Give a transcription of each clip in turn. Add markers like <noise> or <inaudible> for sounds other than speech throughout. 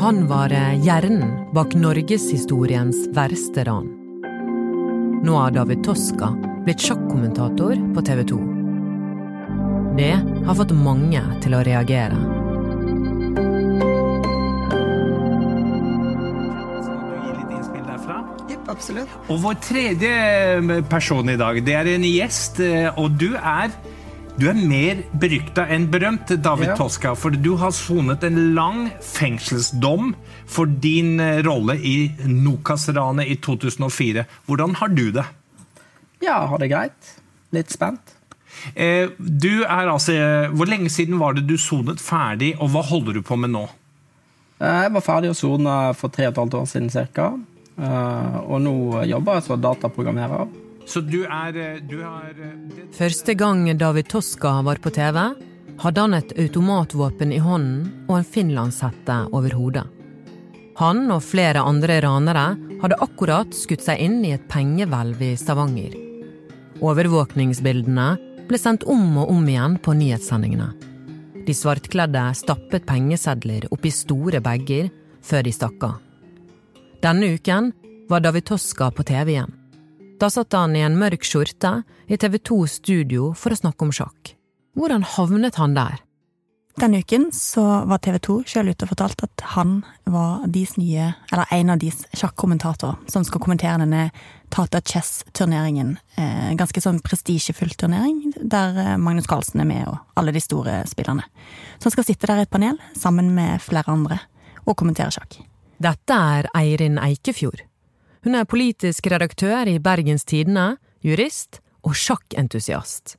Han var eh, hjernen bak norgeshistoriens verste ran. Nå har David Toska blitt sjakkommentator på TV 2. Det har fått mange til å reagere. absolutt. Og vår tredje eh, person i dag, det er en gjest, eh, og du er du er mer berykta enn berømt, David Ja. Toska, for du har sonet en lang fengselsdom for din eh, rolle i Nokas-ranet i 2004. Hvordan har du det? Ja, har det greit. Litt spent. Eh, du er altså, Hvor lenge siden var det du sonet ferdig, og hva holder du på med nå? Eh, Jeg var ferdig å sone for tre og et halvt år siden ca. Og nå jobber jeg som dataprogrammerer. Så du er eh, Du har eh, Første gang David Toska var på TV, hadde han et automatvåpen i hånden og en finlandshette over hodet. Han og flere andre ranere hadde akkurat skutt seg inn i et pengehvelv i Stavanger. Overvåkningsbildene ble sendt om og om igjen på nyhetssendingene. De svartkledde stappet pengesedler oppi store bager før de stakk av. Denne uken var David Toska på TV igjen. Da satt han i en mørk skjorte i TV 2 studio for å snakke om sjakk. Hvordan havnet han der? Denne uken så var TV 2 sjøl ute og fortalte at han var nye, eller en av deres sjakkommentatorer som skal kommentere denne Tata Chess-turneringen. Eh, ganske sånn prestisjefull turnering, der eh, Magnus Carlsen er med og alle de store spillerne. Så han skal sitte der i et panel sammen med flere andre og kommentere sjakk. Dette er Eirin Eikefjord. Hun er politisk redaktør i Bergens Tidende, jurist og sjakkentusiast.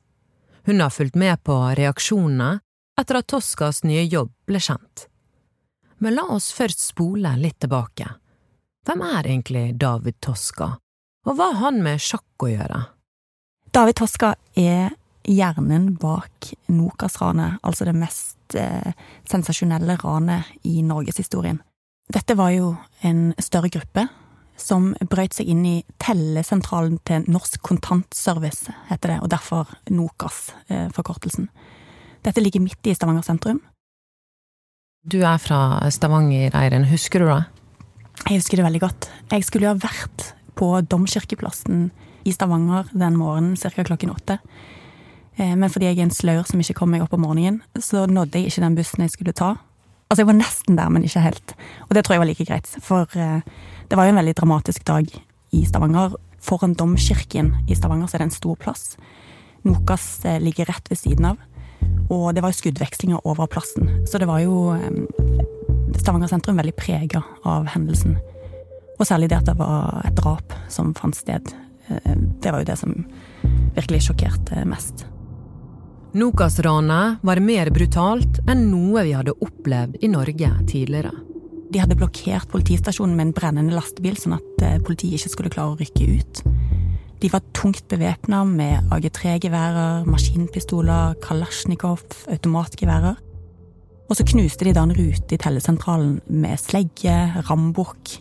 Hun har fulgt med på reaksjonene etter at Toskas nye jobb ble kjent. Men la oss først spole litt tilbake. Hvem er egentlig David Toska, og hva har han med sjakk å gjøre? David Toska er hjernen bak Nokas-ranet, altså det mest eh, sensasjonelle ranet i norgeshistorien. Dette var jo en større gruppe som brøt seg inn i tellesentralen til Norsk Kontantservice, heter det, og derfor Nokas, eh, forkortelsen. Dette ligger midt i Stavanger sentrum. Du er fra Stavanger, Eirin, husker du det? Jeg husker det veldig godt. Jeg skulle jo ha vært på Domkirkeplassen i Stavanger den morgenen ca. klokken åtte. Eh, Men fordi jeg er en slør som ikke kom meg opp om morgenen, så nådde jeg ikke den bussen jeg skulle ta. Altså, jeg var nesten der, men ikke helt. Og det tror jeg var like greit, for eh, det var jo en veldig dramatisk dag i Stavanger. Foran domkirken i Stavanger så er det en stor plass. Nokas eh, ligger rett ved siden av, og det var jo skuddvekslinger over plassen. Så det var jo eh, Stavanger sentrum veldig prega av hendelsen. Og særlig det at det var et drap som fant sted. Det var jo det som virkelig sjokkerte mest. Nokas-ranet var mer brutalt enn noe vi hadde opplevd i Norge tidligere. De hadde blokkert politistasjonen med en brennende lastebil, sånn at eh, politiet ikke skulle klare å rykke ut. De var tungt bevæpna med AG3-geværer, maskinpistoler, kalasjnikov, automatgeværer. Og så knuste de da en rute i tellesentralen med slegge, rambukk.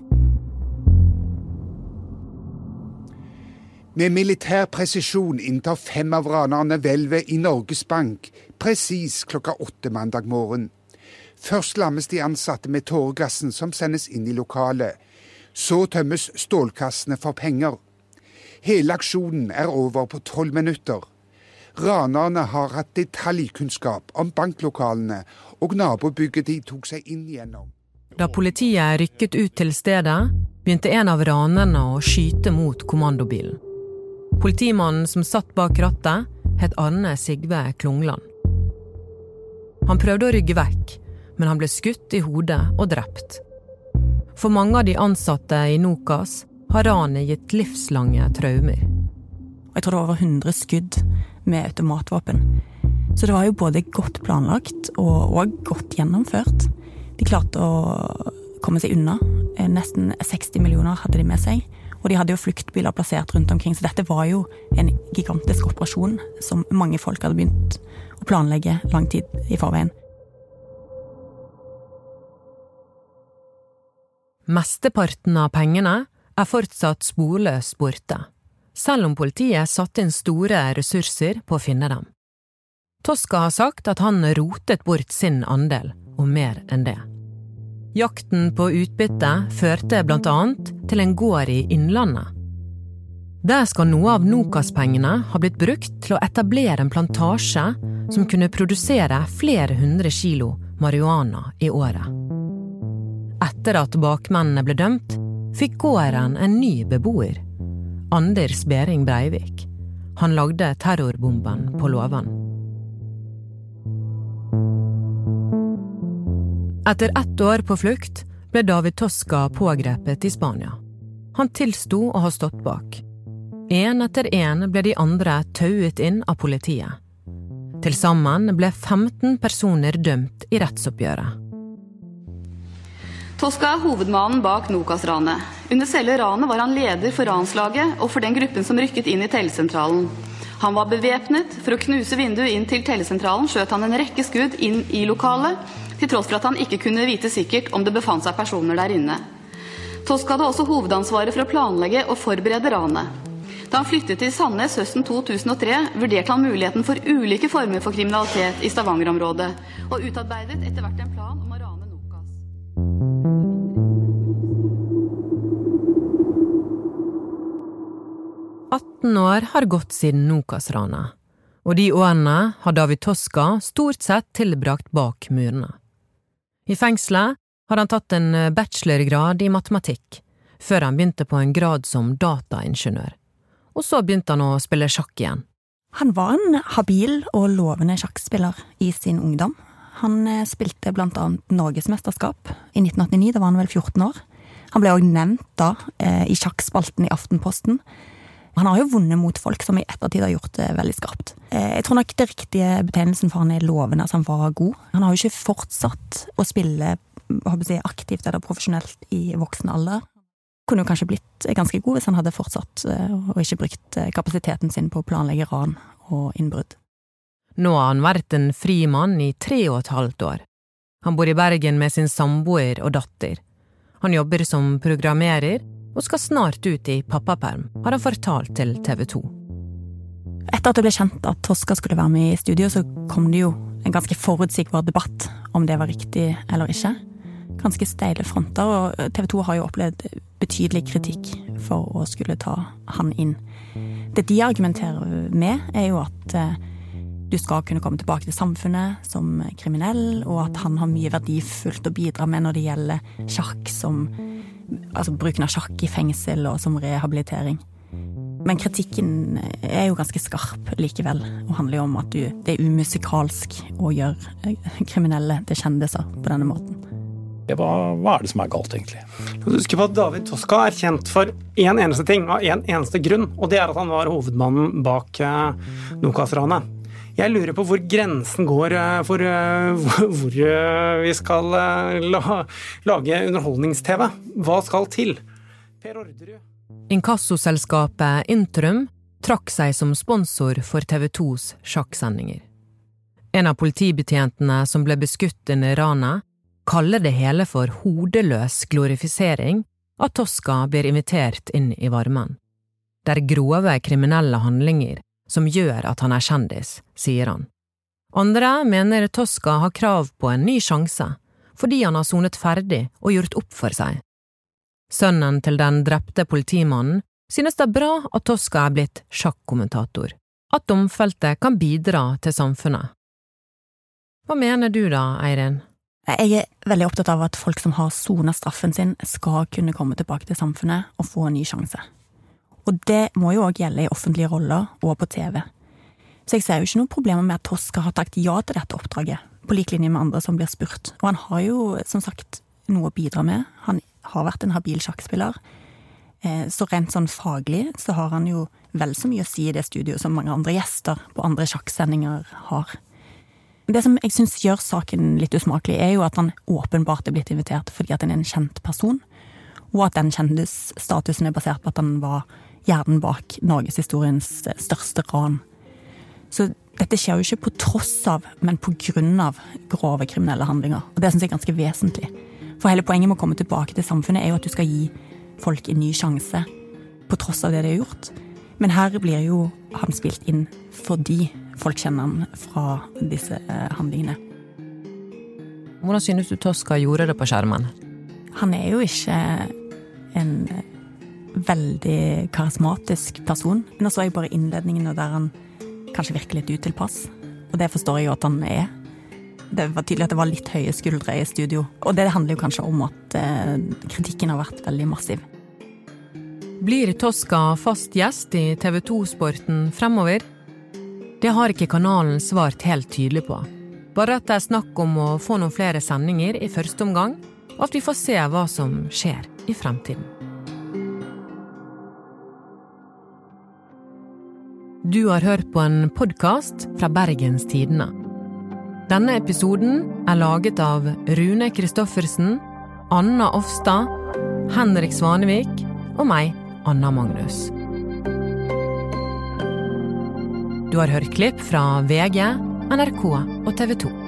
Med militær presisjon inntar fem av ranerne hvelvet i Norges Bank presis klokka åtte mandag morgen. Først lammes de ansatte med tåregassen som sendes inn i lokalet. Så tømmes stålkassene for penger. Hele aksjonen er over på tolv minutter. Ranerne har hatt detaljkunnskap om banklokalene og nabobygget de tok seg inn gjennom. Da politiet rykket ut til stedet, begynte en av ranerne å skyte mot kommandobilen. Politimannen som satt bak rattet, het Arne Sigve Klungland. Han prøvde å rygge vekk, men han ble skutt i hodet og drept. For mange av de ansatte i Nokas har ranet gitt livslange traumer. Jeg tror det var over 100 skudd med automatvåpen. Så det var jo både godt planlagt og, og godt gjennomført. De klarte å komme seg unna. Eh, Nesten 60 millioner hadde de med seg. Og de hadde jo fluktbiler plassert rundt omkring, så dette var jo en gigantisk operasjon som mange folk hadde begynt å planlegge lang tid i forveien. Mesteparten av pengene er fortsatt sporløst borte, selv om politiet satte inn store ressurser på å finne dem. Toska har sagt at han rotet bort sin andel, og mer enn det. Jakten på utbytte førte annet til en gård i Innlandet. Der skal noe av Nokas-pengene ha blitt brukt til å etablere en plantasje som kunne produsere flere hundre kilo marihuana i året. Etter at bakmennene ble dømt, fikk gården en ny beboer. Anders Behring Breivik. Han lagde terrorbomben på låven. Etter ett år på flukt ble David Tosca pågrepet i Spania. Han tilsto å ha stått bak. Én etter én ble de andre tauet inn av politiet. Til sammen ble 15 personer dømt i rettsoppgjøret. Tosca er hovedmannen bak Nokas-ranet. Under selve ranet var han leder for ranslaget og for den gruppen som rykket inn i tellesentralen. Han var bevæpnet. For å knuse vinduet inn til tellesentralen skjøt han en rekke skudd inn i lokalet, til tross for at han ikke kunne vite sikkert om det befant seg personer der inne. Tosk hadde også hovedansvaret for å planlegge og forberede ranet. Da han flyttet til Sandnes høsten 2003, vurderte han muligheten for ulike former for kriminalitet i Stavanger-området, og utarbeidet etter hvert en plan om å rane Nokas. År har gått siden Nokas-ranet, og de årene har David Toska stort sett tilbrakt bak murene. I fengselet har han tatt en eh, bachelorgrad i matematikk, før han begynte på en grad som dataingeniør. Og så begynte han å spille sjakk igjen. Han var en habil og lovende sjakkspiller i sin ungdom. Han eh, spilte blant annet norgesmesterskap i 1989, da var han vel 14 år. Han ble òg nevnt da eh, i sjakkspalten i Aftenposten. Han har jo vunnet mot folk som i ettertid har gjort det veldig skarpt. Eh, jeg tror nok det riktige betegnelsen for han er lovende, at han var god. Han har jo ikke fortsatt å spille jeg, aktivt eller profesjonelt i voksen alder. Kunne jo kanskje blitt ganske god hvis han hadde fortsatt eh, og ikke brukt eh, kapasiteten sin på å planlegge ran og innbrudd. Nå har han vært en fri mann i tre og et halvt år. Han bor i Bergen med sin samboer og datter. Han jobber som programmerer og skal snart ut i pappaperm, har han fortalt til TV 2. Etter at det ble kjent at Toska skulle være med i studio, så kom det jo en ganske forutsigbar debatt om det var riktig eller ikke. Ganske steile fronter, og TV 2 har jo opplevd betydelig kritikk for å skulle ta han inn. Det de argumenterer med, er jo at eh, du skal kunne komme tilbake til samfunnet som kriminell, og at han har mye verdifullt å bidra med når det gjelder sjakk som altså bruken av sjakk i fengsel og som rehabilitering. Men kritikken er jo ganske skarp likevel, og handler jo om at du, det er umusikalsk å gjøre eh, kriminelle til kjendiser på denne måten. Hva, hva er det som er galt, egentlig? Du husker på at David Toska er kjent for én en eneste ting, av én en eneste grunn, og det er at han var hovedmannen bak eh, Nokas-ranet. Jeg lurer på hvor grensen går eh, for eh, <laughs> hvor eh, vi skal lage underholdnings-TV. Hva skal til? Inkassoselskapet Intrum trakk seg som sponsor for TV 2s sjakksendinger. En av politibetjentene som ble beskutt under ranet, kaller det hele for hodeløs glorifisering at Tosca blir invitert inn i varmen. Der grove kriminelle handlinger som gjør at han er kjendis, sier han. Andre mener Tosca har krav på en ny sjanse, fordi han har sonet ferdig og gjort opp for seg. Sønnen til den drepte politimannen synes det er bra at Tosca er blitt sjakkommentator, at domfelte kan bidra til samfunnet. Hva mener du da, Eirin? Jeg er veldig opptatt av at folk som har sona straffen sin, skal kunne komme tilbake til samfunnet og få en ny sjanse. Og det må jo òg gjelde i offentlige roller og på TV. Så jeg ser jo ikke noen problemer med at Toska har takket ja til dette oppdraget, på lik linje med andre som blir spurt. Og han har jo som sagt noe å bidra med. Han har vært en habil sjakkspiller. Eh, så rent sånn faglig så har han jo vel så mye å si i det studioet som mange andre gjester på andre sjakksendinger har. Det som jeg syns gjør saken litt usmakelig, er jo at han åpenbart er blitt invitert fordi at han er en kjent person, og at den kjendisstatusen er basert på at han var hjernen bak norgeshistoriens største ran. Så dette skjer jo ikke på tross av, men på grunn av grove kriminelle handlinger. Og det syns jeg er ganske vesentlig. For hele poenget med å komme tilbake til samfunnet er jo at du skal gi folk en ny sjanse, på tross av det de har gjort. Men her blir jo han spilt inn fordi folk kjenner han fra disse eh, handlingene. hvordan synes du Tosca gjorde det på skjermen? Han er jo ikke en veldig karismatisk person. Nå så jeg bare innledningen der han kanskje virker litt utilpass. Og det forstår jeg jo at han er. Det var tydelig at det var litt høye skuldre i studio. Og det handler jo kanskje om at eh, kritikken har vært veldig massiv. Blir Tosca fast gjest i TV 2-sporten fremover? Det har ikke kanalen svart helt tydelig på. Bare at det er snakk om å få noen flere sendinger i første omgang, og at vi får se hva som skjer i fremtiden. Du har hørt på en podkast fra Bergens Tidende. Denne episoden er laget av Rune Christoffersen, Anna Offstad, Henrik Svanevik og meg, Anna Magnus. Du har hørt klipp fra VG, NRK og TV 2.